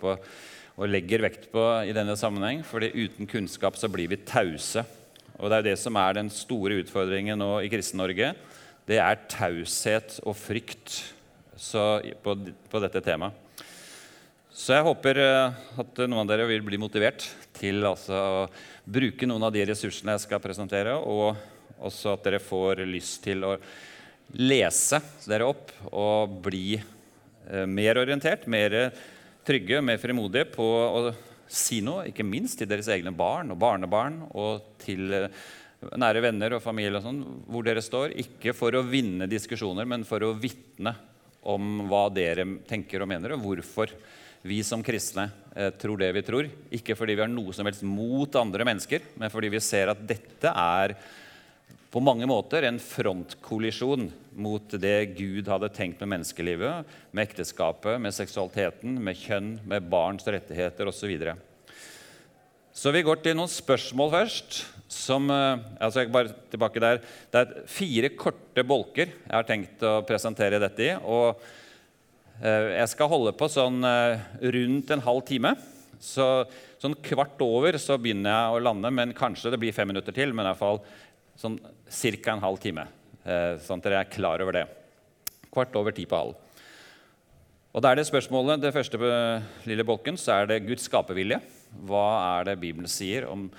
på og legger vekt på i denne sammenheng. fordi uten kunnskap så blir vi tause. Og det er det som er den store utfordringen nå i Kristen-Norge. Det er taushet og frykt på, på, dette temaet. Så jeg håper eh, at noen av dere vil bli motivert til altså, å bruke noen av de ressursene jeg skal presentere, og også at dere får lyst til å lese dere opp og bli eh, mer orientert, mer trygge, mer frimodige på å si noe, ikke minst til deres egne barn og barnebarn og til eh, nære venner og familie og sånn, hvor dere står. Ikke for å vinne diskusjoner, men for å vitne om hva dere tenker og mener, og hvorfor vi som kristne eh, tror det vi tror. Ikke fordi vi har noe som helst mot andre mennesker, men fordi vi ser at dette er på mange måter en frontkollisjon mot det Gud hadde tenkt med menneskelivet, med ekteskapet, med seksualiteten, med kjønn, med barns rettigheter osv. Så, videre. så vi går til noen spørsmål først. Som, eh, altså jeg bare tilbake der. Det er fire korte bolker jeg har tenkt å presentere dette i. og eh, Jeg skal holde på sånn eh, rundt en halv time. Så sånn kvart over så begynner jeg å lande, men kanskje det blir fem minutter til. men i hvert fall sånn ca. en halv time, eh, sånn at dere er klar over det. Kvart over ti på halv. Og Da er det spørsmålet, det første på lille bolken, så er det Guds skapervilje. Hva er det Bibelen sier om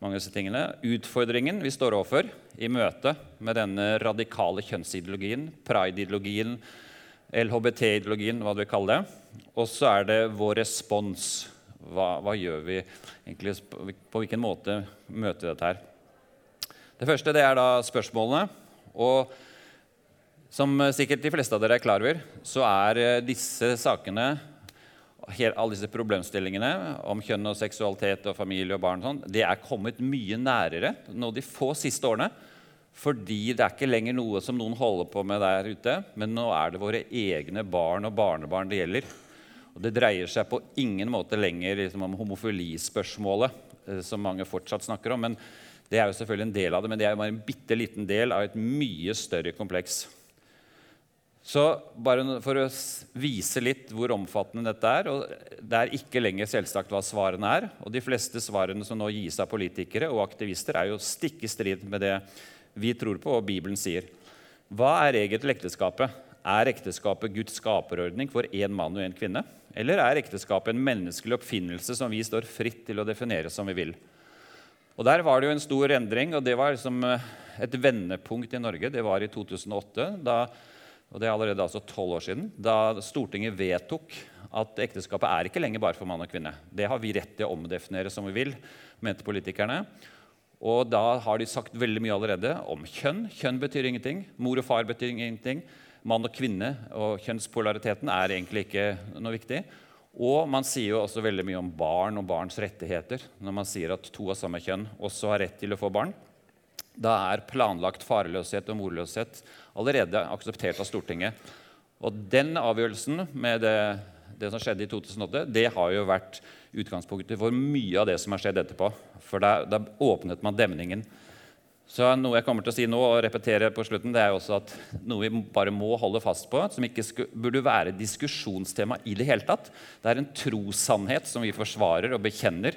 mange av disse tingene? Utfordringen vi står overfor i møte med denne radikale kjønnsideologien, pride-ideologien, LHBT-ideologien, hva du vil kalle det. Og så er det vår respons. Hva, hva gjør vi egentlig? På hvilken måte møter vi dette her? Det første det er da spørsmålene. Og som sikkert de fleste av dere er klar over, så er eh, disse sakene alle disse problemstillingene om kjønn og seksualitet og familie og barn sånn, det er kommet mye nærere nå de få siste årene. Fordi det er ikke lenger noe som noen holder på med der ute, men nå er det våre egne barn og barnebarn det gjelder. Og Det dreier seg på ingen måte lenger liksom, om homofilispørsmålet, eh, som mange fortsatt snakker om. men det er jo selvfølgelig en del av det, men det er jo bare en bitte liten del av et mye større kompleks. Så bare for å vise litt hvor omfattende dette er og Det er ikke lenger selvsagt hva svarene er. Og de fleste svarene som nå gis av politikere og aktivister, er jo stikk i strid med det vi tror på og Bibelen sier. Hva er egentlig ekteskapet? Er ekteskapet Guds skaperordning for én mann og én kvinne? Eller er ekteskapet en menneskelig oppfinnelse som vi står fritt til å definere som vi vil? Og Der var det jo en stor endring, og det var liksom eh, et vendepunkt i Norge. Det var i 2008, da, og det er allerede altså tolv år siden, da Stortinget vedtok at ekteskapet er ikke lenger bare for mann og kvinne. Det har vi rett til å omdefinere som vi vil, mente politikerne. Og da har de sagt veldig mye allerede om kjønn. Kjønn betyr ingenting. Mor og far betyr ingenting. Mann og kvinne og kjønnspolariteten er egentlig ikke noe viktig. Og man sier jo også veldig mye om barn og barns rettigheter når man sier at to av samme kjønn også har rett til å få barn. Da er planlagt farløshet og morløshet allerede akseptert av Stortinget. Og den avgjørelsen med det, det, som skjedde i 2008, det har jo vært utgangspunktet for mye av det som har skjedd etterpå. For da, da åpnet man demningen så Noe jeg kommer til å si nå og repetere på slutten, det er også at noe vi bare må holde fast på, som ikke burde være diskusjonstema i det hele tatt. Det er en trossannhet som vi forsvarer og bekjenner.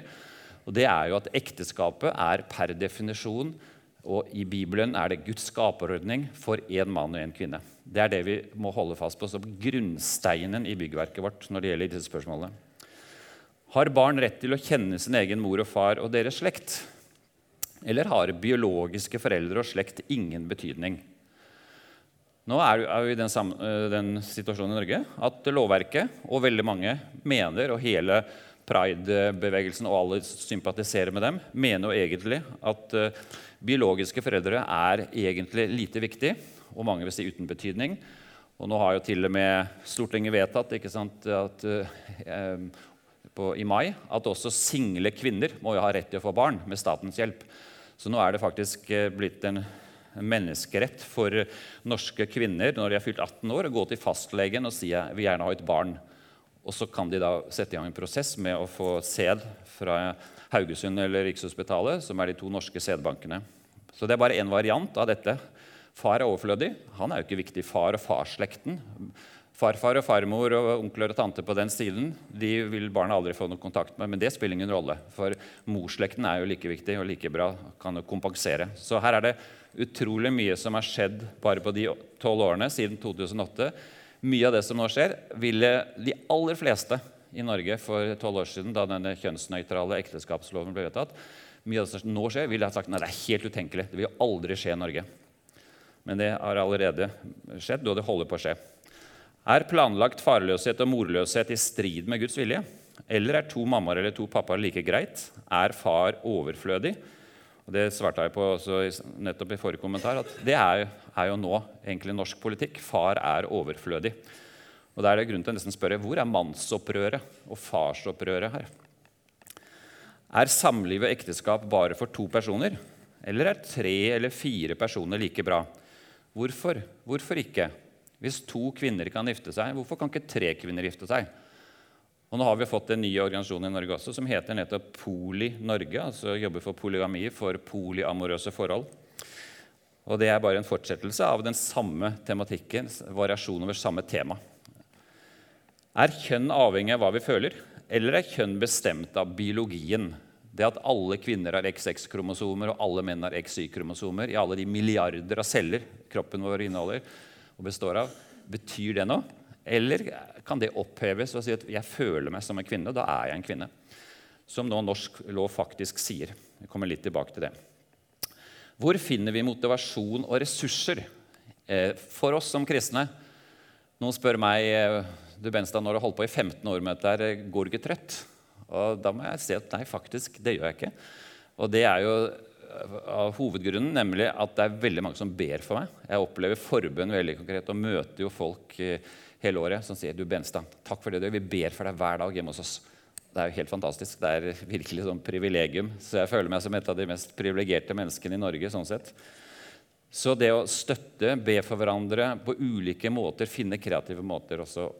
Og det er jo at ekteskapet er per definisjon, og i Bibelen er det Guds skaperordning for én mann og én kvinne. Det er det vi må holde fast på som grunnsteinen i byggverket vårt når det gjelder disse spørsmålene. Har barn rett til å kjenne sin egen mor og far og deres slekt? Eller har biologiske foreldre og slekt ingen betydning? Nå er vi i den, eh, den, situasjonen i Norge at lovverket og veldig mange mener, og hele pride-bevegelsen og alle sympatiserer med dem, mener jo egentlig at uh, biologiske foreldre er egentlig lite viktig, og mange vil si uten betydning. Og nå har jo til og med Stortinget vedtatt sant, at, uh, på, i mai at også single kvinner må jo ha rett til å få barn med statens hjelp. Så nå er det faktisk eh, blitt en menneskerett for norske kvinner når de har fylt 18 år, å gå til fastlegen og si at vil gjerne ha et barn. Og så kan de da sette i gang en prosess med å få sæd fra Haugesund eller Rikshospitalet, som er de to norske sædbankene. Så det er bare én variant av dette. Far er overflødig. Han er jo ikke viktig. Far og farsslekten Farfar og farmor og onkler og tanter på den siden de vil barna aldri få noe kontakt med. Men det spiller ingen rolle, for morsslekten er jo like viktig og like bra. kan jo kompensere. Så her er det utrolig mye som har skjedd bare på de tolv årene siden 2008. Mye av det som nå skjer, ville de aller fleste i Norge for tolv år siden, da denne kjønnsnøytrale ekteskapsloven ble vedtatt, mye av det som nå skjer, ville ha sagt nei, det er helt utenkelig. Det vil aldri skje i Norge. Men det har allerede skjedd, og det holder på å skje. Er planlagt farløshet og morløshet i strid med Guds vilje? Eller er to mammaer eller to pappaer like greit? Er far overflødig? Og det svarte jeg på nettopp i forrige kommentar, at det er, er, jo nå egentlig norsk politikk. Far er overflødig. Og Da er det grunn til å nesten spørre hvor er mannsopprøret og farsopprøret her? Er samliv og ekteskap bare for to personer? Eller er tre eller fire personer like bra? Hvorfor? Hvorfor ikke? Hvis to kvinner kan gifte seg, hvorfor kan ikke tre kvinner gifte seg? Og nå har vi fått en ny organisasjon i Norge også som heter nettopp Poli Norge. altså Jobber for polygami, for polyamorøse forhold. Og Det er bare en fortsettelse av den samme tematikken, variasjon over samme tema. Er kjønn avhengig av hva vi føler, eller er kjønn bestemt av biologien? Det at alle kvinner har XX-kromosomer og alle menn har XY-kromosomer i alle de milliarder av celler kroppen vår inneholder, og består av, betyr det noe? Eller kan det oppheves og si at jeg føler meg som en kvinne, da er jeg en kvinne? Som nå norsk lov faktisk sier. Jeg kommer litt tilbake til det. Hvor finner vi motivasjon og ressurser eh, for oss som kristne? Noen spør meg eh, du Benstad, når du har holdt på i 15 år med dette, går du ikke trøtt? Og da må jeg si at nei, faktisk, det gjør jeg ikke. Og det er jo av hovedgrunnen, nemlig at det er veldig mange som ber for meg. Jeg opplever forbønn veldig konkret og møter jo folk eh, hele året som sier du Benstad, takk for det du gjør. Vi ber for deg hver dag hjemme hos oss. Det er jo helt fantastisk. Det er virkelig sånn privilegium. Så jeg føler meg som et av de mest privilegerte menneskene i Norge. sånn sett. Så det å støtte, be for hverandre på ulike måter, finne kreative måter også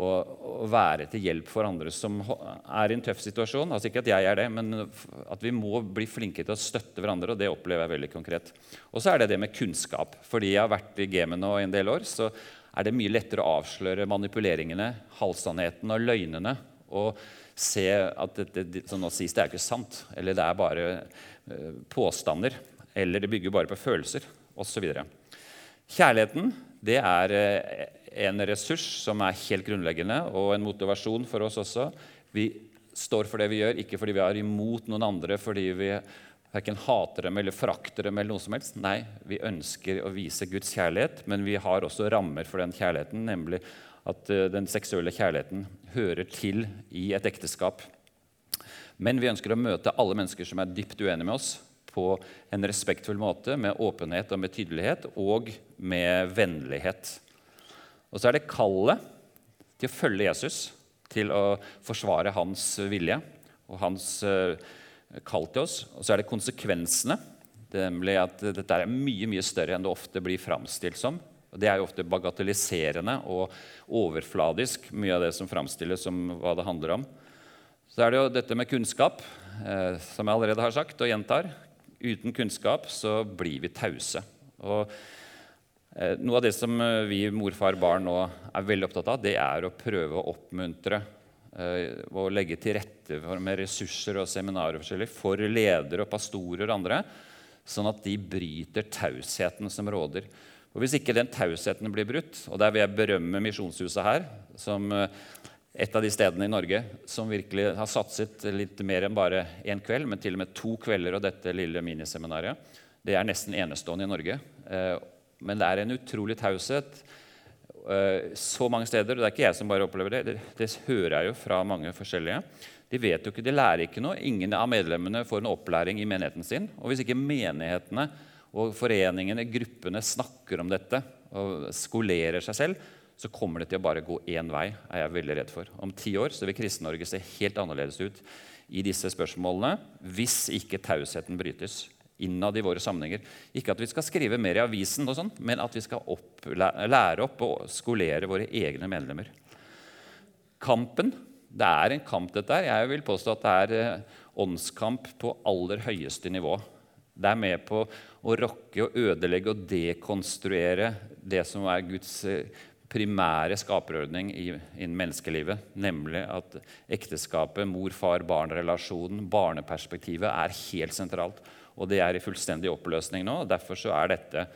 å være til hjelp for andre som er i en tøff situasjon. Altså Ikke at jeg er det, men at vi må bli flinke til å støtte hverandre. og Det opplever jeg veldig konkret. Og så er det det med kunnskap. Fordi jeg har vært i gamet nå en del år, så er det mye lettere å avsløre manipuleringene, halvsannheten og løgnene. Og se at dette som nå sies, det er ikke sant. Eller det er bare eh, påstander. Eller det bygger bare på følelser, osv. Kjærligheten det er eh, en ressurs som er helt grunnleggende, og en motivasjon for oss også. Vi står for det vi gjør, ikke fordi vi er imot noen andre, fordi vi verken hater dem eller forakter dem. eller noe som helst. Nei, vi ønsker å vise Guds kjærlighet, men vi har også rammer for den kjærligheten, nemlig at eh, den seksuelle kjærligheten hører til i et ekteskap. Men vi ønsker å møte alle mennesker som er dypt uenige med oss, på en respektfull måte, med åpenhet og med tydelighet og med vennlighet. Og så er det kallet til å følge Jesus, til å forsvare hans vilje og hans eh, kall til oss. Og så er det konsekvensene, nemlig at dette er mye mye større enn det ofte blir framstilt som. Og det er jo ofte bagatelliserende og overfladisk, mye av det som framstilles som hva det handler om. Så er det jo dette med kunnskap, eh, som jeg allerede har sagt og gjentar. Uten kunnskap så blir vi tause. Og noe av det som eh, vi morfar barn nå er veldig opptatt av, det er å prøve å oppmuntre eh, og legge til rette med ressurser og seminarer forskjellig for ledere og pastorer og andre, sånn at de bryter tausheten som råder. Og Hvis ikke den tausheten blir brutt, og der vil jeg berømme Misjonshuset her, som et av de stedene i Norge som virkelig har satset litt mer enn bare én kveld, men til og med to kvelder og dette lille miniseminaret. Det er nesten enestående i Norge. Men det er en utrolig taushet eh, så mange steder. Det er ikke jeg som bare opplever det. Det hører jeg jo fra mange forskjellige. De vet jo ikke, de lærer ikke noe. Ingen av medlemmene får en opplæring i menigheten sin. Og hvis ikke menighetene og foreningene, gruppene, snakker om dette og skolerer seg selv, så kommer det til å bare gå én vei, er jeg veldig redd for. Om ti år så vil Kristen-Norge se helt annerledes ut i disse spørsmålene hvis ikke tausheten brytes innad i våre sammenhenger. Ikke at vi skal skrive mer i avisen, og sånt, men at vi skal opp, lære opp og skolere våre egne medlemmer. Kampen det er en kamp, dette her. Jeg vil påstå at det er eh, åndskamp på aller høyeste nivå. Det er med på å rokke og ødelegge og dekonstruere det som er Guds eh, primære skaperordning innen menneskelivet, nemlig at ekteskapet, mor-far-barn-relasjonen, barneperspektivet, er helt sentralt. Og det er i fullstendig oppløsning nå. og Derfor så er dette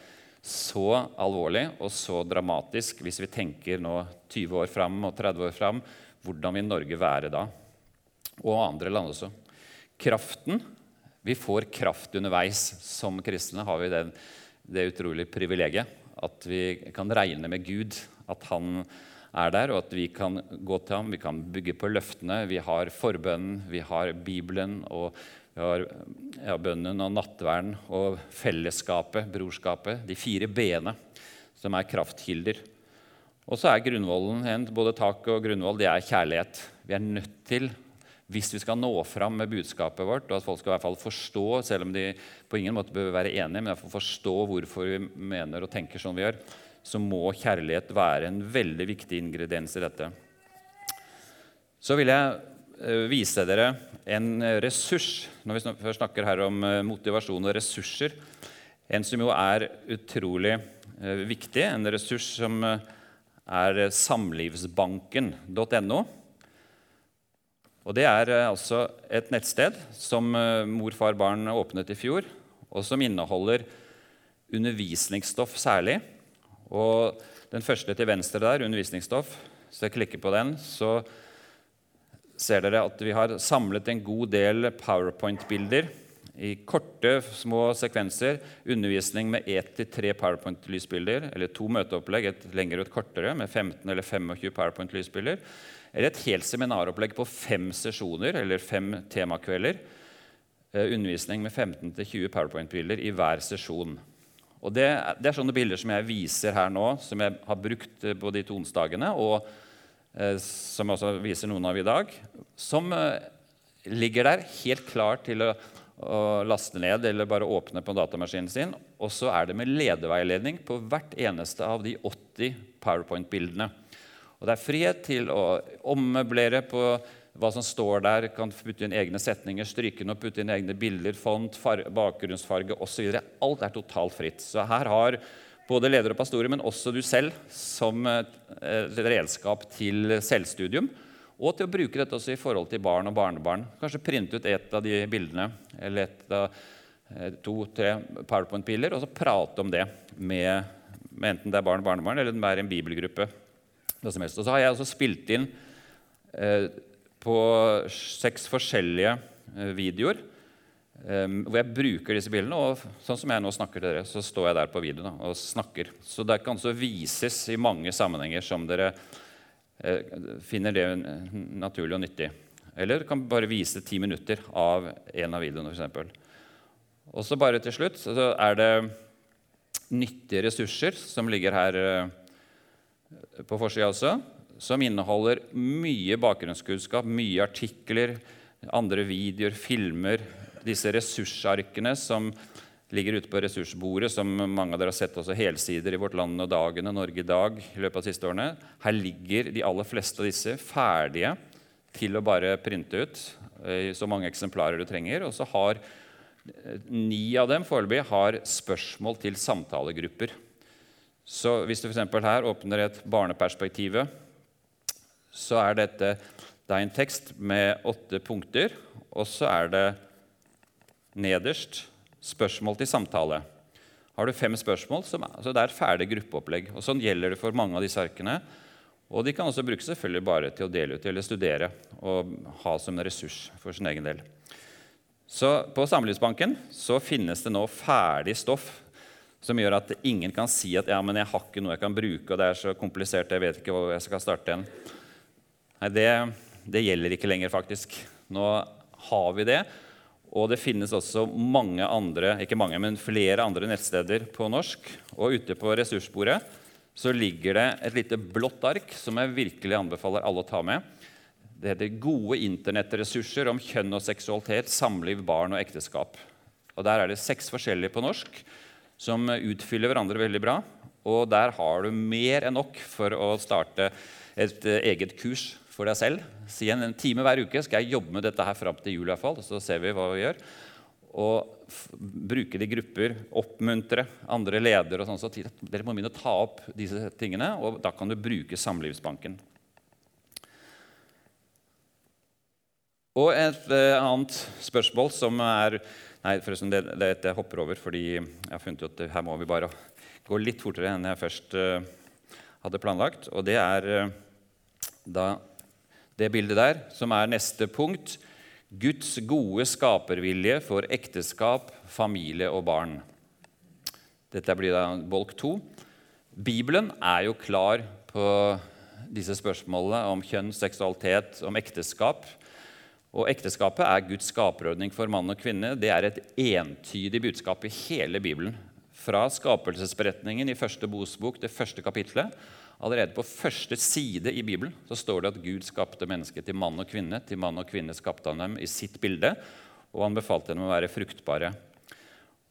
så alvorlig og så dramatisk hvis vi tenker nå 20 år fram og 30 år fram. Hvordan vil Norge være da? Og andre land også. Kraften Vi får kraft underveis. Som kristne har vi den, det utrolige privilegiet at vi kan regne med Gud at han er der, og at vi kan gå til ham. Vi kan bygge på løftene. Vi har forbønnen, vi har Bibelen, og vi har ja, bønnen og nattverden og fellesskapet, brorskapet. De fire b-ene som er kraftkilder. Og så er grunnvollen, både tak og grunnvoll, det er kjærlighet. Vi er nødt til, hvis vi skal nå fram med budskapet vårt, og at folk skal i hvert fall forstå, selv om de på ingen måte bør være enige, men iallfall forstå hvorfor vi mener og tenker som vi gjør, så må kjærlighet være en veldig viktig ingrediens i dette. Så vil jeg vise dere en ressurs når vi snakker her om eh, motivasjon og ressurser. En som jo er utrolig eh, viktig, en ressurs som er samlivsbanken.no. Og Det er altså et nettsted som Mor, far, barn åpnet i fjor, og som inneholder undervisningsstoff særlig og den første til venstre der, undervisningsstoff, hvis jeg klikker på den, så ser dere at vi har samlet en god del powerpoint-bilder i korte, små sekvenser. Undervisning med ett til tre powerpoint-lysbilder, eller to møteopplegg, et lengre og et kortere, med 15 eller 25 powerpoint-lysbilder. Eller et helt seminaropplegg på fem sesjoner, eller fem temakvelder. Eh, undervisning med 15 til 20 powerpoint-bilder i hver sesjon. Og det, det, er sånne bilder som jeg viser her nå, som jeg har brukt på de to onsdagene, og eh, som jeg også viser noen av i dag, som eh, ligger der helt klar til å, å, laste ned eller bare åpne på datamaskinen sin. Og så er det med ledeveiledning på hvert eneste av de 80 Powerpoint-bildene. Og det er frihet til å ommøblere på hva som står der, kan putte inn egne setninger, stryke den og putte inn egne bilder, font, bakgrunnsfarge osv. Alt er totalt fritt. Så her har både ledere og pastorer, men også du selv, som et redskap til selvstudium. Og til å bruke dette også i forhold til barn og barnebarn. Kanskje printe ut et av de bildene eller et av eh, to-tre powerpoint-piler, og så prate om det med, med, enten det er barn og barnebarn eller det er en bibelgruppe. Og så har jeg også spilt inn eh, på seks forskjellige eh, videoer eh, hvor jeg bruker disse bildene. Og sånn som jeg nå snakker til dere, så står jeg der på video og snakker. Så det kan også vises i mange sammenhenger som dere eh, finner det naturlig og nyttig. Eller du kan bare vise ti minutter av en av videoene, f.eks. Og så bare til slutt så er det nyttige ressurser som ligger her på forsida også som inneholder mye bakgrunnskunnskap, mye artikler, andre videoer, filmer. Disse ressursarkene som ligger ute på ressursbordet, som mange av dere har sett også helsider i Vårt Land og Dagene, Norge i dag. i løpet av de siste årene. Her ligger de aller fleste av disse ferdige til å bare printe ut i så mange eksemplarer du trenger. Og så har eh, ni av dem foreløpig har spørsmål til samtalegrupper. Så hvis du f.eks. her åpner et barneperspektivet, så er dette det er en tekst med åtte punkter, og så er det nederst spørsmål til samtale. Har du fem spørsmål, så det er ferdig gruppeopplegg. Og Sånn gjelder det for mange av disse arkene. Og de kan også brukes selvfølgelig bare til å dele ut eller studere og ha som en ressurs for sin egen del. Så På Samlivsbanken så finnes det nå ferdig stoff som gjør at ingen kan si at ja, men jeg har ikke noe jeg kan bruke, og det er så komplisert, jeg vet ikke hvor jeg skal starte igjen. Nei, det, det gjelder ikke lenger, faktisk. Nå har vi det. Og det finnes også mange andre, ikke mange, men flere andre nettsteder på norsk. Og ute på ressursbordet så ligger det et lite blått ark som jeg virkelig anbefaler alle å ta med. Det heter 'Gode internettressurser om kjønn og seksualitet, samliv, barn og ekteskap'. Og Der er det seks forskjellige på norsk som utfyller hverandre veldig bra. Og der har du mer enn nok for å starte et eget kurs for deg selv. Si en, en time hver uke skal jeg jobbe med dette her fram til jul, i hvert fall, så ser vi hva vi gjør. og bruke det i grupper, oppmuntre andre ledere. og sånn, så Dere må begynne å ta opp disse tingene, og da kan du bruke Samlivsbanken. Og et uh, annet spørsmål som er Nei, forresten, det, det, det hopper over, fordi jeg har funnet ut at her må vi bare gå litt fortere enn jeg først uh, hadde planlagt. Og det er uh, da det bildet der, som er neste punkt. Guds gode skapervilje for ekteskap, familie og barn. Dette blir da bolk to. Bibelen er jo klar på disse spørsmålene om kjønn, seksualitet, om ekteskap. Og Ekteskapet er Guds skaperordning for mann og kvinne. Det er et entydig budskap i hele Bibelen. Fra skapelsesberetningen i første Bosbok, det første kapitlet, Allerede på første side i Bibelen så står det at Gud skapte mennesket til mann og kvinne. Til mann og kvinne skapte han dem i sitt bilde, og han befalte dem å være fruktbare.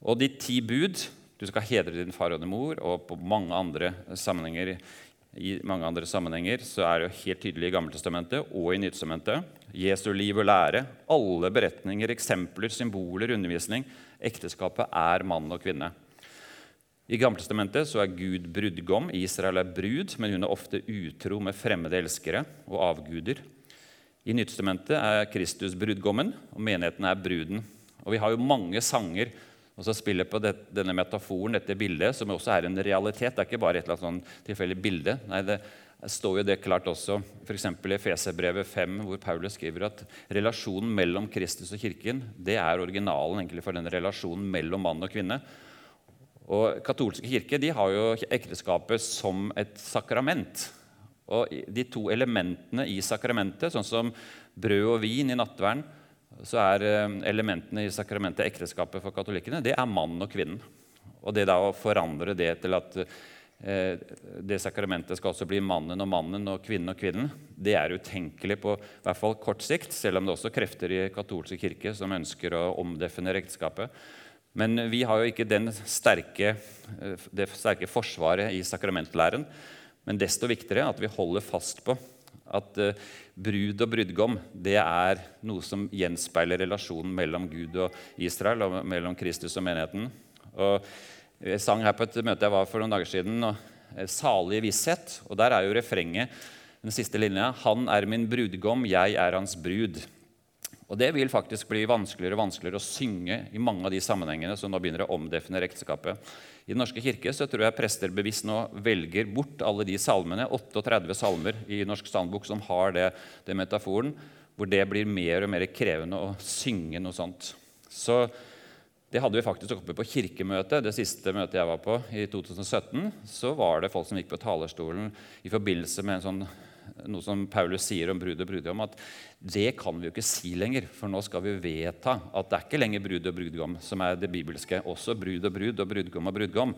Og de ti bud Du skal hedre din far og din mor, og på mange andre sammenhenger i mange andre sammenhenger så er det jo helt tydelig i Gammeltestamentet og i Nytestamentet. Jesu liv og lære, alle beretninger, eksempler, symboler, undervisning. Ekteskapet er mann og kvinne. I Gammeltestamentet er Gud brudgom. Israel er brud, men hun er ofte utro med fremmede elskere og avguder. I Nyttestamentet er Kristus brudgommen, og menigheten er bruden. Og Vi har jo mange sanger så spiller på det, denne metaforen, dette bildet, som også er en realitet. Det er ikke bare et eller annet sånn tilfeldig bilde. Nei, det står jo det klart også f.eks. i Feserbrevet 5, hvor Paulus skriver at relasjonen mellom Kristus og kirken det er originalen egentlig for den relasjonen mellom mann og kvinne. Og Katolske kirke de har jo ekteskapet som et sakrament. Og De to elementene i sakramentet, sånn som brød og vin i nattverden, så er eh, elementene i sakramentet ekteskapet for katolikkene det er mann og kvinnen. Og det da å forandre det til at eh, det sakramentet skal også bli mannen og mannen og kvinnen og kvinnen, det er utenkelig på hvert fall kort sikt, selv om det også er krefter i katolske kirke som ønsker å omdefinere ekteskapet. Men vi har jo ikke sterke, eh, det sterke forsvaret i sakramentlæren. Men desto viktigere at vi holder fast på at eh, brud og brudgom det er noe som gjenspeiler relasjonen mellom Gud og Israel, og mellom Kristus og menigheten. Og jeg sang her på et møte jeg var for noen dager siden, og eh, 'Salig visshet'. Og der er jo refrenget, den siste linja, 'Han er min brudgom, jeg er hans brud'. Og Det vil faktisk bli vanskeligere og vanskeligere å synge i mange av de sammenhengene som nå begynner å omdefinere ekteskapet. I Den norske kirke så tror jeg prester bevisst nå velger bort alle de salmene, 38 salmer i Norsk standbok som har det, det metaforen, hvor det blir mer og mer krevende å synge noe sånt. Så det hadde vi faktisk oppe på kirkemøtet, det siste møtet jeg var på i 2017. Så var det folk som gikk på talerstolen i forbindelse med en sånn noe som Paulus sier om brud og brudgom, at det kan vi jo ikke si lenger. For nå skal vi vedta at det er ikke lenger brud og brudgom som er det bibelske. Også brud og brud og brudgom og brudgom.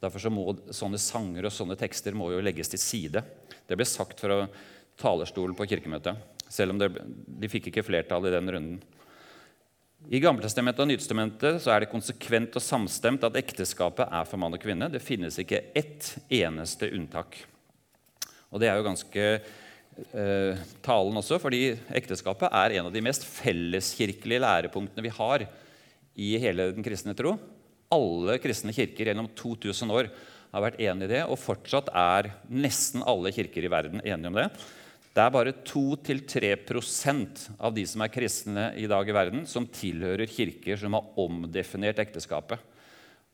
Derfor så må sånne sanger og sånne tekster må jo legges til side. Det ble sagt fra talerstolen på kirkemøtet, selv om det, de fikk ikke flertall i den runden. I Gammeltestamentet og Nytestamentet er det konsekvent og samstemt at ekteskapet er for mann og kvinne. Det finnes ikke ett eneste unntak. Og det er jo ganske eh, talen også, fordi ekteskapet er en av de mest felleskirkelige lærepunktene vi har i hele den kristne tro. Alle kristne kirker gjennom 2000 år har vært enige i det, og fortsatt er nesten alle kirker i verden enige om det. Det er bare 2-3% av de som er kristne i dag i verden, som tilhører kirker som har omdefinert ekteskapet.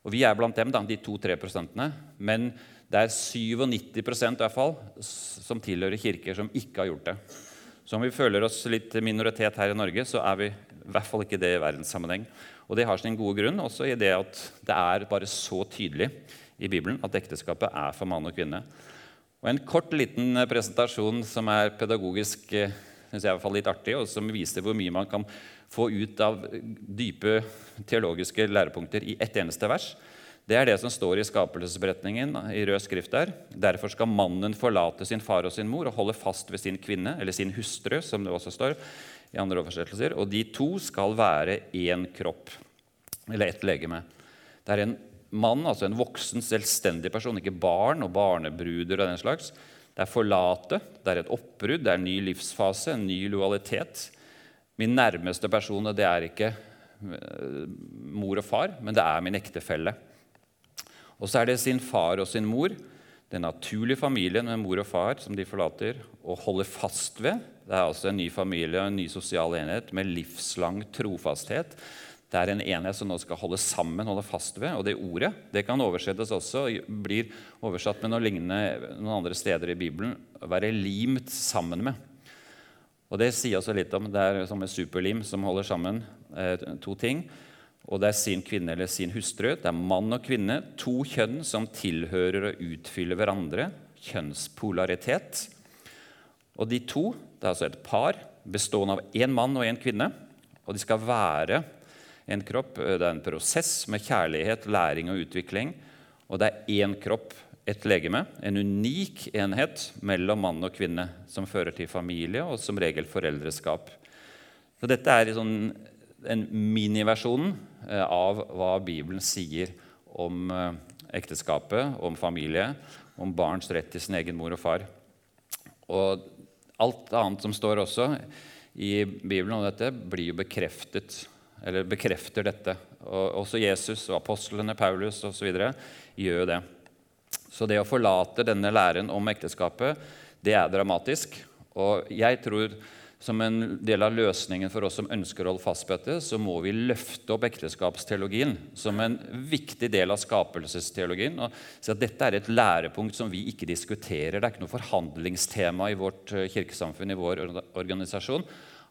Og Vi er blant dem, da, de 2-3% Men det er 97% i hvert fall, som tilhører kirker som ikke har gjort det. Så om vi føler oss litt minoritet her i Norge, så er vi i hvert fall ikke det i verdenssammenheng. Og det har sin gode grunn også i det at det er bare så tydelig i Bibelen at ekteskapet er for mann og kvinne. Og En kort, liten presentasjon som er pedagogisk eh, synes jeg i hvert fall litt artig, og som viser hvor mye man kan få ut av dype teologiske lærepunkter i ett eneste vers. Det er det som står i skapelsesberetningen i rød skrift der. Derfor skal mannen forlate sin far og sin mor og holde fast ved sin kvinne, eller sin hustru, som det også står i andre oversettelser. Og de to skal være én kropp, eller ett legeme. Det er en mann, altså en voksen, selvstendig person, ikke barn og barnebruder og den slags. Det er forlate, det er et oppbrudd, det er en ny livsfase, en ny lojalitet. Min nærmeste person, det er ikke eh, mor og far, men det er min ektefelle. Og så er det sin far og sin mor, den naturlige familien med mor og far, som de forlater og holder fast ved. Det er altså en ny familie og en ny sosial enhet med livslang trofasthet. Det er en enhet som nå skal holde sammen, holde fast ved. Og det ordet det kan oversettes også, blir oversatt med noe lignende noen andre steder i Bibelen. Være limt sammen med. Og Det sier også litt om det er som en superlim som holder sammen eh, to ting. Og det er sin kvinne eller sin hustru. Det er mann og kvinne, to kjønn som tilhører og utfyller hverandre. Kjønnspolaritet. Og de to, det er altså et par bestående av én mann og én kvinne. Og de skal være en kropp. Det er en prosess med kjærlighet, læring og utvikling. Og det er én kropp, et legeme, en unik enhet mellom mann og kvinne som fører til familie og som regel foreldreskap. Så dette er sånn en miniversjonen av hva Bibelen sier om eh, ekteskapet, om familie, om barns rett til sin egen mor og far. Og alt annet som står også i Bibelen om dette, blir jo bekreftet eller bekrefter dette. Og også Jesus og apostlene, Paulus osv. gjør jo det. Så det å forlate denne læren om ekteskapet, det er dramatisk. Og jeg tror som en del av løsningen for oss som ønsker å holde fast på dette, så må vi løfte opp ekteskapsteologien som en viktig del av skapelsesteologien. og si at Dette er et lærepunkt som vi ikke diskuterer. Det er ikke noe forhandlingstema i vårt eh, kirkesamfunn, i vår organisasjon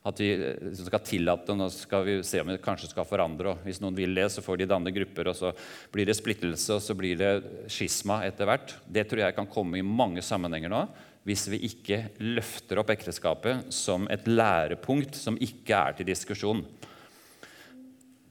at vi eh, skal tillate Nå skal vi se om vi kanskje skal forandre. og Hvis noen vil det, så får de danne grupper, og så blir det splittelse og så blir det skisma etter hvert. Det tror jeg kan komme i mange sammenhenger nå hvis vi ikke løfter opp ekteskapet som et lærepunkt som ikke er til diskusjon.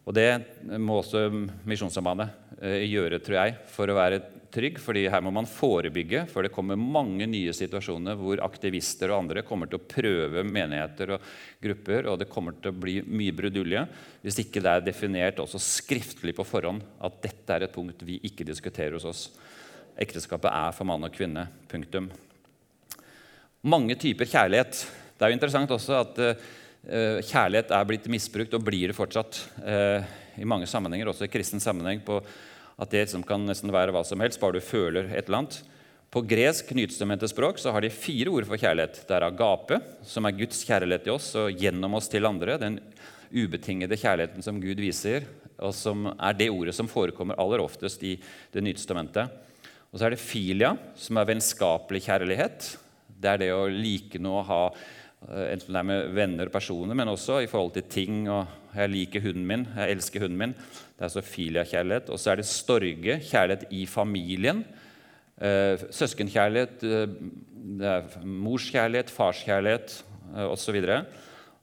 Og Det må også Misjonssambandet eh, gjøre, tror jeg, for å være trygg, fordi her må man forebygge. For det kommer mange nye situasjoner hvor aktivister og andre kommer til å prøve menigheter og grupper, og det kommer til å bli mye brudulje hvis ikke det er definert også skriftlig på forhånd at dette er et punkt vi ikke diskuterer hos oss. Ekteskapet er for mann og kvinne. Punktum. Mange typer kjærlighet. Det er jo interessant også at uh, kjærlighet er blitt misbrukt, og blir det fortsatt uh, i mange sammenhenger, også i kristen sammenheng, på at det liksom kan nesten være hva som helst, bare du føler et eller annet. På gresk nytestemente språk så har de fire ord for kjærlighet. Det er agape, som er Guds kjærlighet til oss og gjennom oss til andre. Den ubetingede kjærligheten som Gud viser, og som er det ordet som forekommer aller oftest i Det nye. Og så er det filia, som er vennskapelig kjærlighet. Det er det å like noe, å ha eh, enten det er med venner og personer, men også i forhold til ting. og Jeg liker hunden min, jeg elsker hunden min. Det er så filia-kjærlighet. Og så er det storge, kjærlighet i familien. Eh, søskenkjærlighet, eh, det er morskjærlighet, farskjærlighet osv.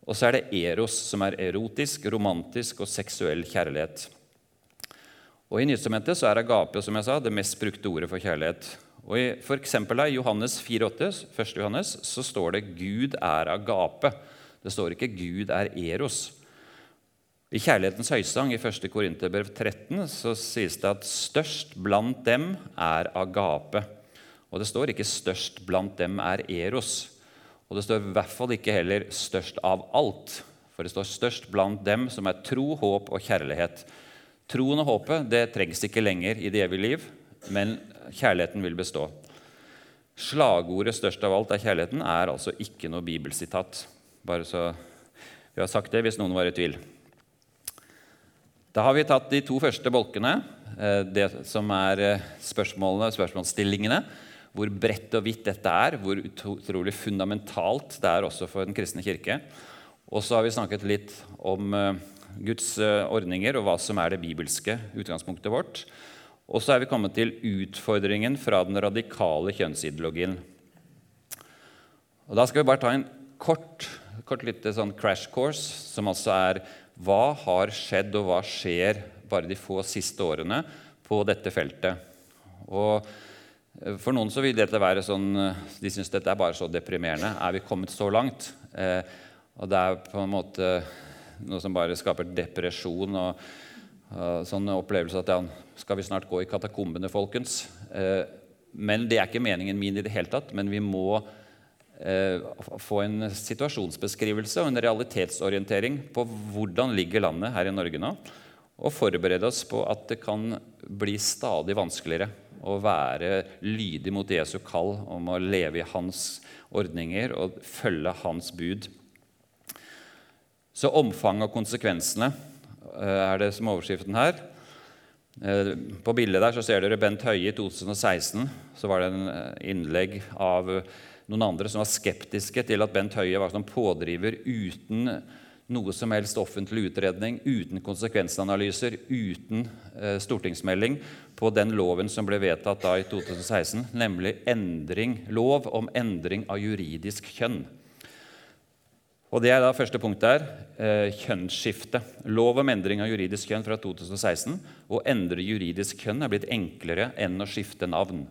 Og så er det eros, som er erotisk, romantisk og seksuell kjærlighet. Og I Nytestamentet er agape som jeg sa, det mest brukte ordet for kjærlighet. Og I for eksempel, i Johannes 4,8, 1. Johannes, så står det 'Gud er agape'. Det står ikke 'Gud er eros'. I Kjærlighetens høysang i 1. Korinterbrev 13 så sies det at størst blant dem er agape. Og det står ikke 'størst blant dem er eros'. Og det står i hvert fall ikke heller 'størst av alt'. For det står 'størst blant dem som er tro, håp og kjærlighet'. Troen og håpet det trengs ikke lenger i det evige liv, men kjærligheten vil bestå. Slagordet 'størst av alt er kjærligheten' er altså ikke noe bibelsitat. Bare så vi har sagt det hvis noen var i tvil. Da har vi tatt de to første bolkene, eh, det som er eh, spørsmålene, spørsmålsstillingene. Hvor bredt og vidt dette er, hvor utrolig fundamentalt det er også for Den kristne kirke. Og så har vi snakket litt om eh, Guds ordninger og hva som er det bibelske utgangspunktet vårt. Og så er vi kommet til utfordringen fra den radikale kjønnsideologien. Og Da skal vi bare ta en kort, kort lite sånn crash course, som altså er hva har skjedd, og hva skjer bare de få siste årene på dette feltet? Og eh, for noen så vil dette være sånn eh, De syns dette er bare så deprimerende. Er vi kommet så langt? Eh, og det er på en måte noe som bare skaper depresjon og, sånn opplevelse at ja, skal vi snart gå i katakombene, folkens? Eh, men det er ikke meningen min i det hele tatt. Men vi må eh, få en situasjonsbeskrivelse og en realitetsorientering på hvordan ligger landet her i Norge nå, og forberede oss på at det kan bli stadig vanskeligere å være lydig mot Jesu kall om å leve i hans ordninger og følge hans bud. Så omfanget og konsekvensene eh, er det som overskriften her. Eh, på bildet der så ser dere Bent Høie i 2016. Så var det en eh, innlegg av noen andre som var skeptiske til at Bent Høie var som pådriver uten noe som helst offentlig utredning, uten konsekvensanalyser, uten eh, stortingsmelding på den loven som ble vedtatt da i 2016, nemlig endring, lov om endring av juridisk kjønn. Og Det er da første punkt der. Eh, kjønnsskifte. Lov om endring av juridisk kjønn fra 2016. Å endre juridisk kjønn er blitt enklere enn å skifte navn.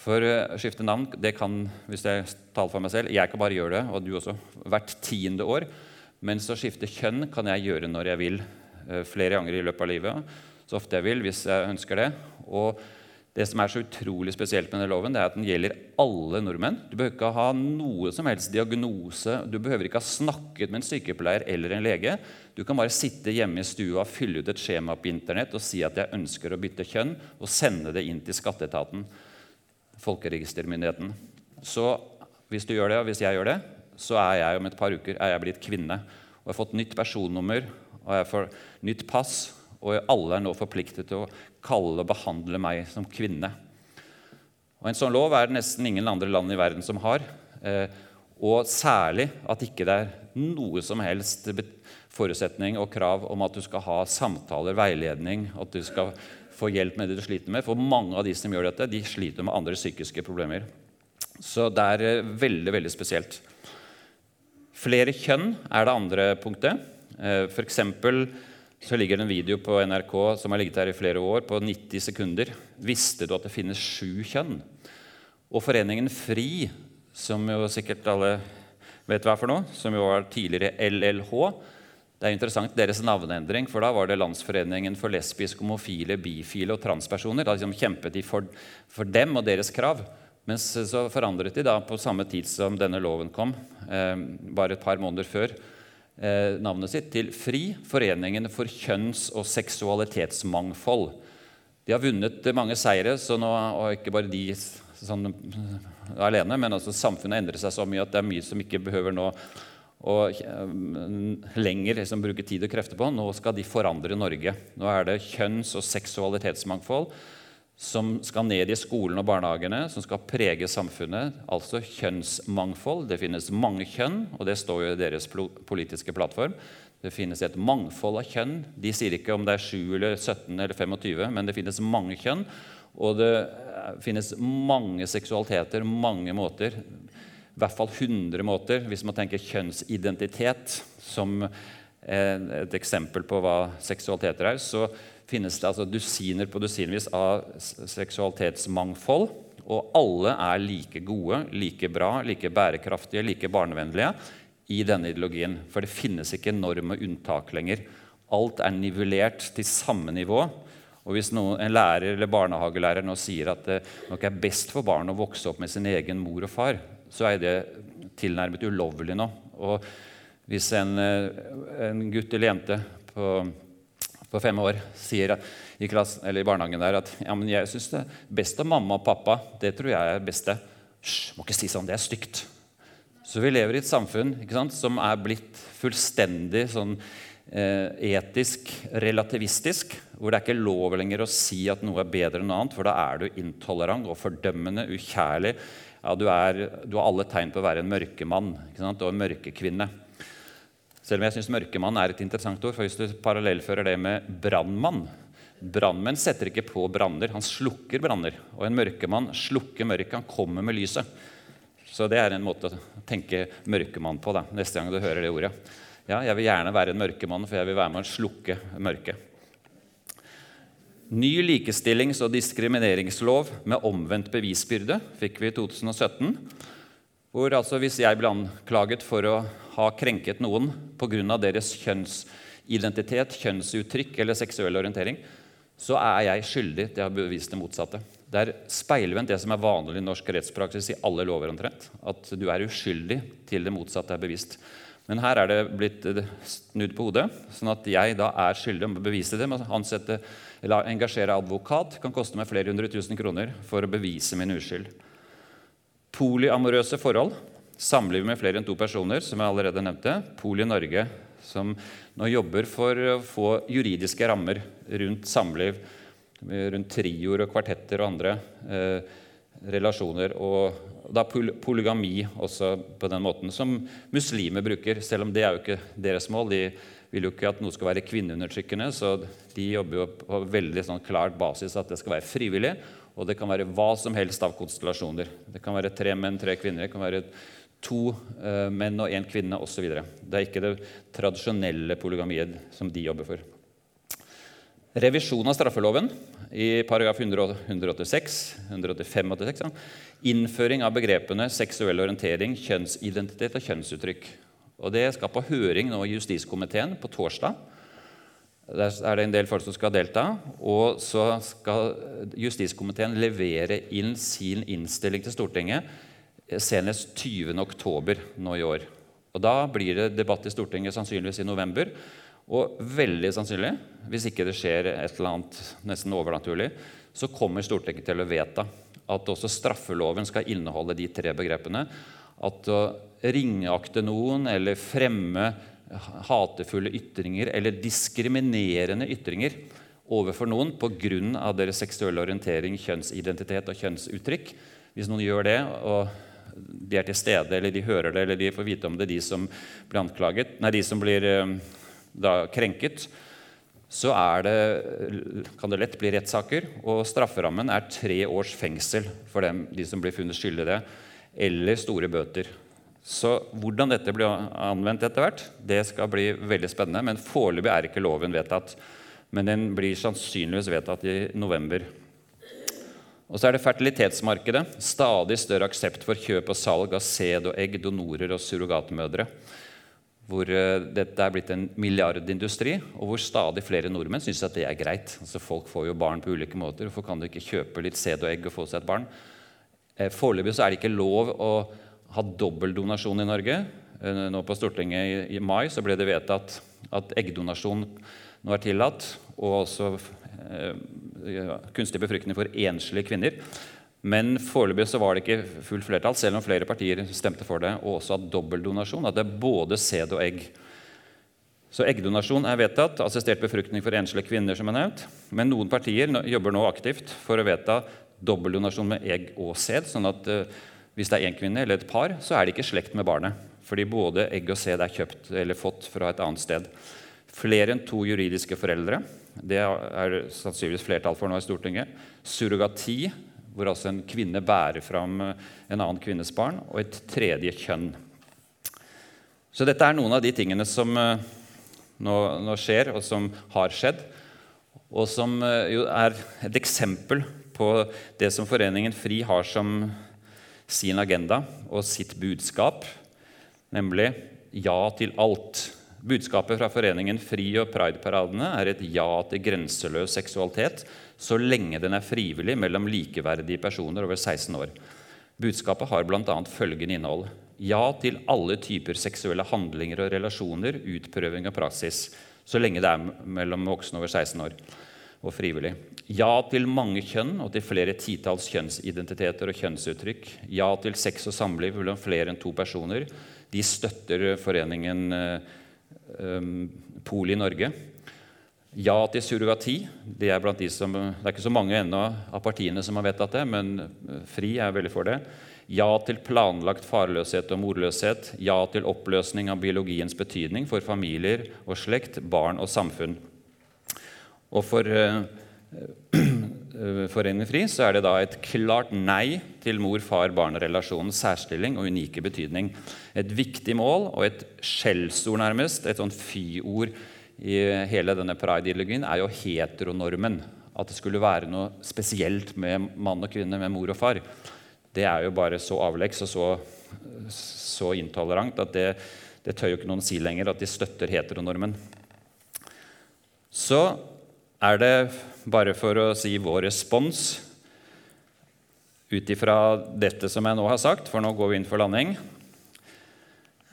For eh, å skifte navn det kan hvis jeg taler for meg selv, jeg kan bare gjøre det, og du også, hvert tiende år. Mens å skifte kjønn kan jeg gjøre når jeg vil, eh, flere ganger i løpet av livet. Så ofte jeg vil, hvis jeg ønsker det. Og det som er så utrolig spesielt med denne loven, det er at den gjelder alle nordmenn. Du behøver ikke ha noe som helst diagnose, du behøver ikke ha snakket med en sykepleier eller en lege. Du kan bare sitte hjemme i stua, fylle ut et skjema på Internett og si at jeg ønsker å bytte kjønn, og sende det inn til skatteetaten, folkeregistermyndigheten. Så hvis du gjør det, og hvis jeg gjør det, så er jeg om et par uker er jeg blitt kvinne. Og jeg har fått nytt personnummer og jeg får nytt pass. Og alle er nå forpliktet til å kalle og behandle meg som kvinne. Og En sånn lov er det nesten ingen andre land i verden som har. Eh, og særlig at ikke det er noe som helst forutsetning og krav om at du skal ha samtaler, veiledning, at du skal få hjelp med det du sliter med. For mange av de som gjør dette, de sliter med andre psykiske problemer. Så det er eh, veldig, veldig spesielt. Flere kjønn er det andre punktet. Eh, F.eks. så ligger det en video på NRK som har ligget her i flere år, på 90 sekunder. Visste du at det finnes sju kjønn? Og foreningen FRI, som jo sikkert alle vet hva er for noe, som jo var tidligere LLH Det er interessant deres navneendring, for da var det Landsforeningen for lesbiske, homofile, bifile og transpersoner. Da liksom kjempet de for, for dem og deres krav. Mens så forandret de da på samme tid som denne loven kom, eh, bare et par måneder før, navnet sitt til FRI, Foreningen for kjønns- og seksualitetsmangfold. De har vunnet mange seire, nå, og ikke bare de sånn, alene, men altså samfunnet endrer seg så mye at det er mye som ikke behøver nå å eh, lenger liksom, bruke tid og krefter på. Nå skal de forandre Norge. Nå er det kjønns- og seksualitetsmangfold som skal ned i skolen og barnehagene, som skal prege samfunnet. Altså kjønnsmangfold. Det finnes mange kjønn, og det står jo i deres politiske plattform. Det finnes et mangfold av kjønn. De sier ikke om det er 7 eller 17 eller 25, men det finnes mange kjønn. Og det eh, finnes mange seksualiteter, mange måter. I hvert fall 100 måter, hvis man tenker kjønnsidentitet som et eksempel på hva seksualiteter er. så finnes det altså dusiner på dusinvis av seksualitetsmangfold. Og alle er like gode, like bra, like bærekraftige, like barnevennlige i denne ideologien. For det finnes ikke enorme unntak lenger. Alt er nivellert til samme nivå. Og Hvis noen, en lærer eller barnehagelærer nå sier at det nok er best for barn å vokse opp med sin egen mor og far, så er det tilnærmet ulovlig nå. Og Hvis en, en gutt eller jente på på fem år sier i, klassen, i barnehagen der at ja, men jeg syns det er best av mamma og pappa. Det tror jeg er beste. Hysj, må ikke si sånn. Det er stygt. Så vi lever i et samfunn sant, som er blitt fullstendig sånn, eh, etisk relativistisk, hvor det er ikke lov lenger å si at noe er bedre enn noe annet, for da er du intolerant og fordømmende, ukjærlig. Ja, du, er, du har alle tegn på å være en mørkemann og en mørkekvinne. Selv om jeg syns mørkemann er et interessant ord. for Hvis du parallellfører det med brannmann Brannmenn setter ikke på branner, han slukker branner. Og en mørkemann slukker mørket, han kommer med lyset. Så det er en måte å tenke mørkemann på da, neste gang du hører det ordet. Ja, jeg vil gjerne være en mørkemann, for jeg vil være med å slukke mørket. Ny likestillings- og diskrimineringslov med omvendt bevisbyrde fikk vi i 2017. Hvor altså hvis jeg ble anklaget for å ha krenket noen pga. deres kjønnsidentitet, kjønnsuttrykk eller seksuell orientering, så er jeg skyldig til å ha bevist det motsatte. Det er speilvendt det som er vanlig i norsk rettspraksis i alle lover. omtrent, At du er uskyldig til det motsatte er bevisst. Men her er det blitt eh, snudd på hodet, sånn at jeg da er skyldig om å bevise det. å ansette, eller engasjere advokat kan koste meg flere hundre tusen kroner for å bevise min uskyld. Polyamorøse forhold, samliv med flere enn to personer, som jeg allerede nevnte. Poli Norge, som nå jobber for å få juridiske rammer rundt samliv, rundt trioer og kvartetter og andre eh, relasjoner. og da polygami også på den måten som muslimer bruker, selv om det er jo ikke deres mål. De vil jo ikke at noe skal være kvinneundertrykkende, så de jobber jo på veldig sånn klart basis at det skal være frivillig. Og det kan være hva som helst av konstellasjoner. Det kan være tre menn, tre kvinner. Det kan være to uh, menn og én kvinne osv. Det er ikke det tradisjonelle polygamiet som de jobber for. Revisjon av straffeloven i paragraf 186, 185 86, Innføring av begrepene seksuell orientering, kjønnsidentitet og kjønnsuttrykk. Og Det skal på høring nå i justiskomiteen på torsdag. Der er det en del folk som skal delta. Og så skal justiskomiteen levere inn sin innstilling til Stortinget senest 20.10. nå i år. Og Da blir det debatt i Stortinget sannsynligvis i november. Og veldig sannsynlig, hvis ikke det skjer et eller annet nesten overnaturlig, så kommer Stortinget til å vedta at også straffeloven skal inneholde de tre begrepene. At å ringeakte noen eller fremme hatefulle ytringer eller diskriminerende ytringer overfor noen pga. deres seksuelle orientering, kjønnsidentitet og kjønnsuttrykk Hvis noen gjør det, og de er til stede, eller de hører det, eller de får vite om det, de som blir anklaget, nei, de som blir eh, da, krenket, så det, kan det lett bli rettssaker. Og strafferammen er tre års fengsel for dem, de som blir funnet skyldige i det, eller store bøter. Så hvordan dette blir anvendt etter hvert, det skal bli veldig spennende. Men foreløpig er ikke loven vedtatt. Men den blir sannsynligvis vedtatt i november. Og så er det fertilitetsmarkedet. Stadig større aksept for kjøp og salg av sæd og egg, donorer og surrogatmødre hvor eh, dette er blitt en milliardindustri, og hvor stadig flere nordmenn syns at det er greit. Altså Folk får jo barn på ulike måter. Hvorfor kan du ikke kjøpe litt sæd og egg og få seg et barn? Eh, foreløpig er det ikke lov å ha dobbeltdonasjon i Norge. Eh, nå På Stortinget i mai så ble det vedtatt at eggdonasjon nå er tillatt, og også eh, kunstig befruktning for enslige kvinner. Men foreløpig så var det ikke fullt flertall, selv om flere partier stemte for det. Og også at dobbeltdonasjon. At det er både sæd og egg. Så eggdonasjon er vedtatt. Assistert befruktning for enslige kvinner. som er nevnt. Men noen partier jobber nå aktivt for å vedta dobbeltdonasjon med egg og sæd. sånn at uh, hvis det er én kvinne eller et par, så er det ikke slekt med barnet. Fordi både egg og sæd er kjøpt eller fått fra et annet sted. Flere enn to juridiske foreldre. Det er sannsynligvis flertall for nå i Stortinget. Surrogati hvor altså en kvinne bærer fram eh, en annen kvinnes barn, og et tredje kjønn. Så dette er noen av de tingene som eh, nå, nå skjer, og som har skjedd, og som eh, jo er et eksempel på det som Foreningen FRI har som sin agenda og sitt budskap, nemlig ja til alt. Budskapet fra Foreningen FRI og Pride-paradene er et ja til grenseløs seksualitet så lenge den er frivillig mellom likeverdige personer over 16 år. Budskapet har bl.a. følgende innhold.: Ja til alle typer seksuelle handlinger og relasjoner, utprøving og praksis, så lenge det er mellom voksne over 16 år og frivillig. Ja til mange kjønn og til flere titalls kjønnsidentiteter og kjønnsuttrykk. Ja til sex og samliv mellom flere enn to personer. De støtter foreningen Pol Poli Norge. Ja til surrogati. Det er, de som, det er ikke så mange ennå av partiene som har vedtatt det, men eh, FRI er veldig for det. Ja til planlagt farløshet og morløshet. Ja til oppløsning av biologiens betydning for familier og slekt, barn og samfunn. Og for Foreningen FRI så er det da et klart nei til mor-far-barn-relasjonens særstilling og unike betydning. Et viktig mål og et skjellsord, nærmest, et sånt fy-ord i hele denne pride-ideologien, er jo heteronormen. At det skulle være noe spesielt med mann og kvinne, med mor og far. Det er jo bare så avleggs og så, så intolerant at det, det tør jo ikke noen si lenger at de støtter heteronormen. Så er det, bare for å si vår respons ut ifra dette som jeg nå har sagt, for nå går vi inn for landing.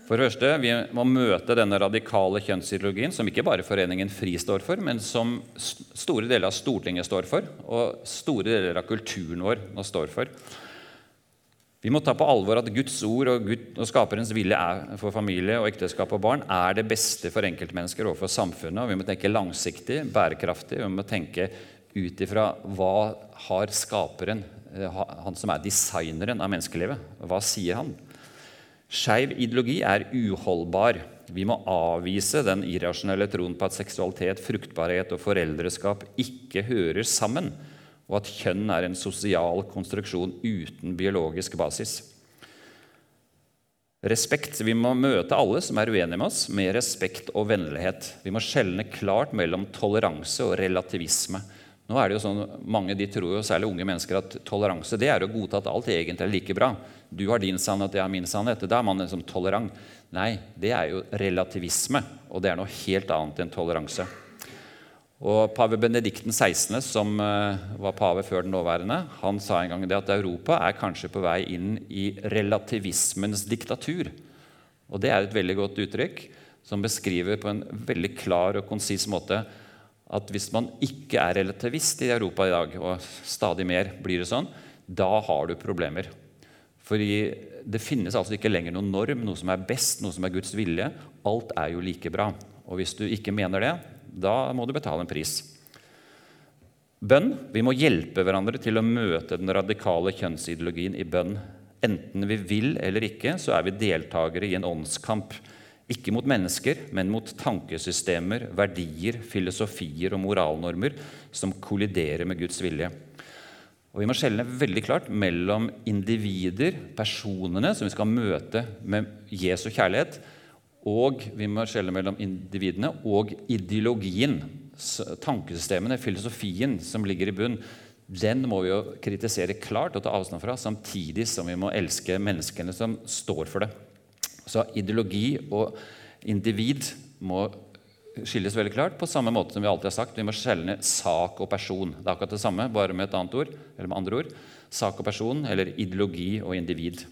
For det første, Vi må møte denne radikale kjønnsideologien, som ikke bare Foreningen FRI står for, men som store deler av Stortinget står for, og store deler av kulturen vår nå står for. Vi må ta på alvor at Guds ord og, Gud, og skaperens vilje for familie og ekteskap og barn er det beste for enkeltmennesker og for samfunnet. og Vi må tenke langsiktig, bærekraftig, og vi må tenke ut ifra hva har skaperen Eh, han som er designeren av menneskelivet. Hva sier han? Skeiv ideologi er uholdbar. Vi må avvise den irrasjonelle troen på at seksualitet, fruktbarhet og foreldreskap ikke hører sammen, og at kjønn er en sosial konstruksjon uten biologisk basis. Respekt. Vi må møte alle som er uenige med oss, med respekt og vennlighet. Vi må skjelne klart mellom toleranse og relativisme. Nå er det jo sånn, Mange de tror jo, særlig unge mennesker, at toleranse det er å godta at alt egentlig er like bra. Du har din sannhet, jeg har min sannhet. Da er man liksom tolerant. Nei, det er jo relativisme, og det er noe helt annet enn toleranse. Og Pave Benedikten 16., som eh, var pave før den nåværende, han sa en gang det at Europa er kanskje på vei inn i relativismens diktatur. Og Det er et veldig godt uttrykk som beskriver på en veldig klar og konsis måte at hvis man ikke er relativist i Europa i dag, og stadig mer blir det sånn, da har du problemer. Fordi det finnes altså ikke lenger noen norm, noe som er best, noe som er Guds vilje. Alt er jo like bra. Og hvis du ikke mener det, da må du betale en pris. Bønn. Vi må hjelpe hverandre til å møte den radikale kjønnsideologien i bønn. Enten vi vil eller ikke, så er vi deltakere i en åndskamp. Ikke mot mennesker, men mot tankesystemer, verdier, filosofier og moralnormer som kolliderer med Guds vilje. Og Vi må skjelne veldig klart mellom individer, personene som vi skal møte med Jesu kjærlighet, og vi må skjelne mellom individene og ideologien, tankesystemene, filosofien som ligger i bunn. Den må vi jo kritisere klart og ta avstand fra, samtidig som vi må elske menneskene som står for det. Så ideologi og individ må skilles veldig klart, på samme måte som vi alltid har sagt. Vi må skjelne sak og person. Det er akkurat det samme, bare med et annet ord, eller med andre ord. Sak og person, eller ideologi og individ.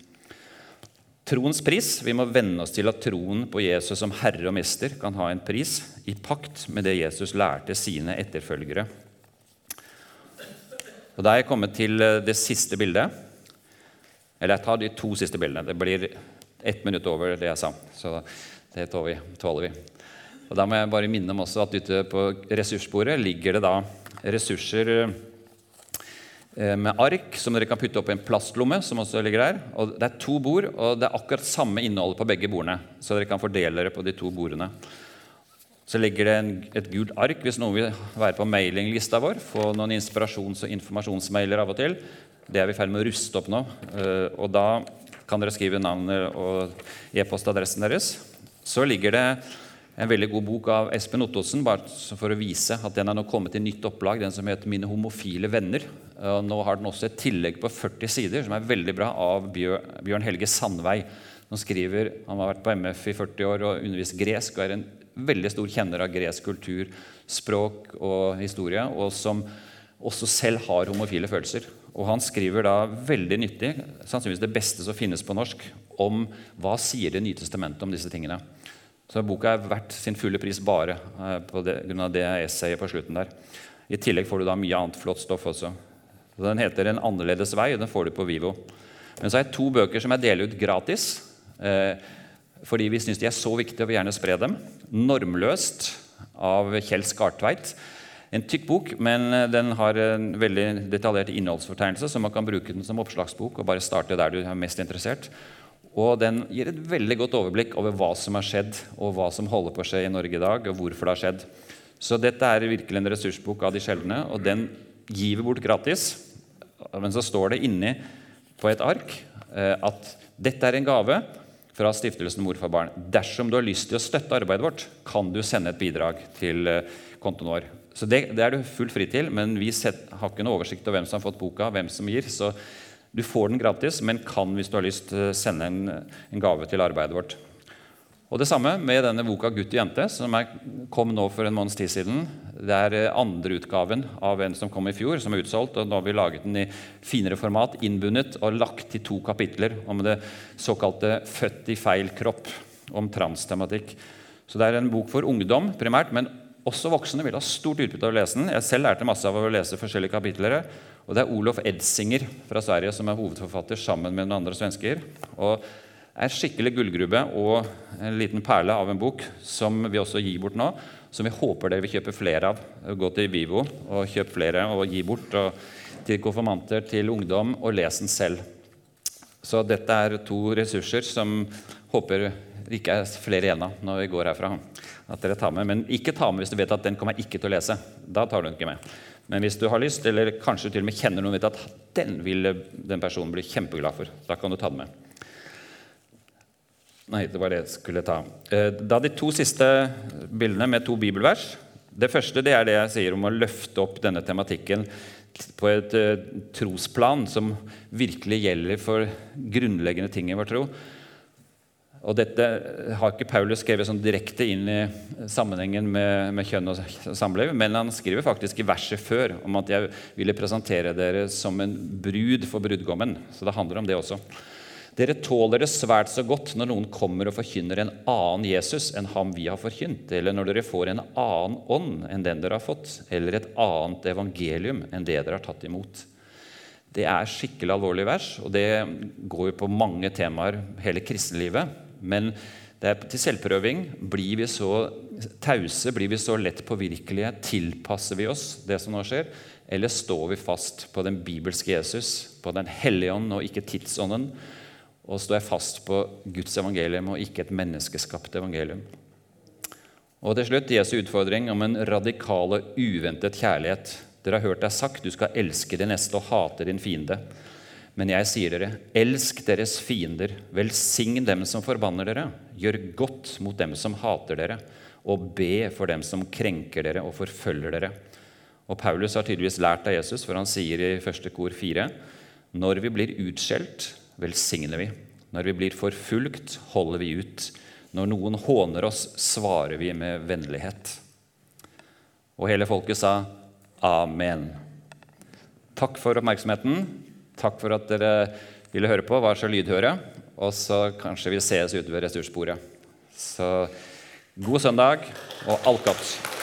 Troens pris. Vi må venne oss til at troen på Jesus som herre og mester kan ha en pris i pakt med det Jesus lærte sine etterfølgere. Og Da er jeg kommet til eh, det siste bildet. Eller jeg tar de to siste bildene. Det blir ett minutt over det jeg sa. Så det tåler vi. Og Da må jeg bare minne om også at ute på ressursbordet ligger det da ressurser eh, med ark som dere kan putte opp i en plastlomme. som også ligger der. Og Det er to bord, og det er akkurat samme innhold på begge bordene. Så dere kan fordele dere på de to bordene. Så ligger det en, et gult ark hvis noen vil være på mailinglista vår. Få noen inspirasjons- og informasjonsmailer av og til. Det er vi i ferd med å ruste opp nå. Eh, og da kan dere skrive navnet og e-postadressen deres. Så ligger det en veldig god bok av Espen Ottosen bare for å vise at den er nå kommet i nytt opplag, den som heter 'Mine homofile venner'. Nå har den også et tillegg på 40 sider som er veldig bra, av Bjørn Helge Sandvei. Han skriver, han har vært på MF i 40 år og undervist gresk og er en veldig stor kjenner av gresk kultur, språk og historie, og som også selv har homofile følelser. Og han skriver da veldig nyttig, sannsynligvis det beste som finnes på norsk, om hva sier Det nye testamentet om disse tingene. Så boka er verdt sin fulle pris bare eh, på grunn av det essayet på slutten der. I tillegg får du da mye annet flott stoff også. Så den heter 'En annerledes vei', og den får du på Vivo. Men så har jeg to bøker som jeg deler ut gratis. Eh, fordi vi syns de er så viktige og vil gjerne spre dem. 'Normløst' av Kjell Skartveit en tykk bok, men eh, den har en veldig detaljert innholdsfortegnelse, så man kan bruke den som oppslagsbok og bare starte der du er mest interessert. Og den gir et veldig godt overblikk over hva som har skjedd, og hva som holder på å skje i Norge i dag, og hvorfor det har skjedd. Så dette er virkelig en ressursbok av de sjeldne, og den gir vi bort gratis. Men så står det inni på et ark eh, at dette er en gave fra Stiftelsen Mor for barn. Dersom du har lyst til å støtte arbeidet vårt, kan du sende et bidrag til eh, kontoen vår. Så det, det, er du fullt fri til, men vi set, har ikke noe oversikt over hvem som har fått boka, hvem som gir. Så du får den gratis, men kan hvis du har lyst sende en, en gave til arbeidet vårt. Og Det samme med denne boka 'Gutt og jente', som er, kom nå for en måneds tid siden. Det er eh, andreutgaven av en som kom i fjor, som er utsolgt. og Nå har vi laget den i finere format, innbundet og lagt til to kapitler om det såkalte 'født i feil kropp', om transtematikk. Så det er en bok for ungdom primært, men også voksne vil ha stort utbytte av å lese den. Jeg selv lærte masse av å lese forskjellige kapitler. Og det er Olof Edsinger fra Sverige som er hovedforfatter sammen med noen andre svensker. Og er skikkelig gullgrube og en liten perle av en bok som vi også gir bort nå. Som vi håper dere vil kjøpe flere av. Gå til Vivo og kjøp flere og gi bort. Og til konfirmanter, til ungdom, og les den selv. Så dette er to ressurser som håper ikke er flere igjen av når vi går herfra. At dere tar med, Men ikke ta med hvis du vet at den kommer jeg ikke til å lese. Da tar du den ikke med. Men hvis du har lyst, eller kanskje til og med kjenner noen vet at den vil den personen bli kjempeglad for, da kan du ta den med. Nei, det var det jeg skulle ta. Eh, da De to siste bildene med to bibelvers. Det første det er det jeg sier om å løfte opp denne tematikken på et uh, trosplan som virkelig gjelder for grunnleggende ting i vår tro. Og Dette har ikke Paulus skrevet sånn direkte inn i sammenhengen med, med kjønn og samliv, men han skriver faktisk i verset før om at jeg ville presentere dere som en brud for brudgommen. Så det handler om det også. Dere tåler det svært så godt når noen kommer og forkynner en annen Jesus enn ham vi har forkynt, eller når dere får en annen ånd enn den dere har fått, eller et annet evangelium enn det dere har tatt imot. Det er skikkelig alvorlig vers, og det går jo på mange temaer hele kristenlivet. Men til selvprøving. Blir vi så tause, blir vi så lett påvirkelige, tilpasser vi oss det som nå skjer, eller står vi fast på den bibelske Jesus, på Den hellige ånd og ikke tidsånden? Og står jeg fast på Guds evangelium og ikke et menneskeskapt evangelium. Og til slutt Jesu utfordring om en radikal og uventet kjærlighet. Dere har hørt deg sagt du skal elske din neste og hate din fiende. Men jeg sier dere, elsk deres fiender, velsign dem som forbanner dere, gjør godt mot dem som hater dere, og be for dem som krenker dere og forfølger dere. Og Paulus har tydeligvis lært av Jesus, for han sier i første kor 4.: Når vi blir utskjelt, velsigner vi. Når vi blir forfulgt, holder vi ut. Når noen håner oss, svarer vi med vennlighet. Og hele folket sa amen. Takk for oppmerksomheten. Takk for at dere ville høre på, var så lydhøre. Og så kanskje vi ses ute ved ressursbordet. Så god søndag og alt godt.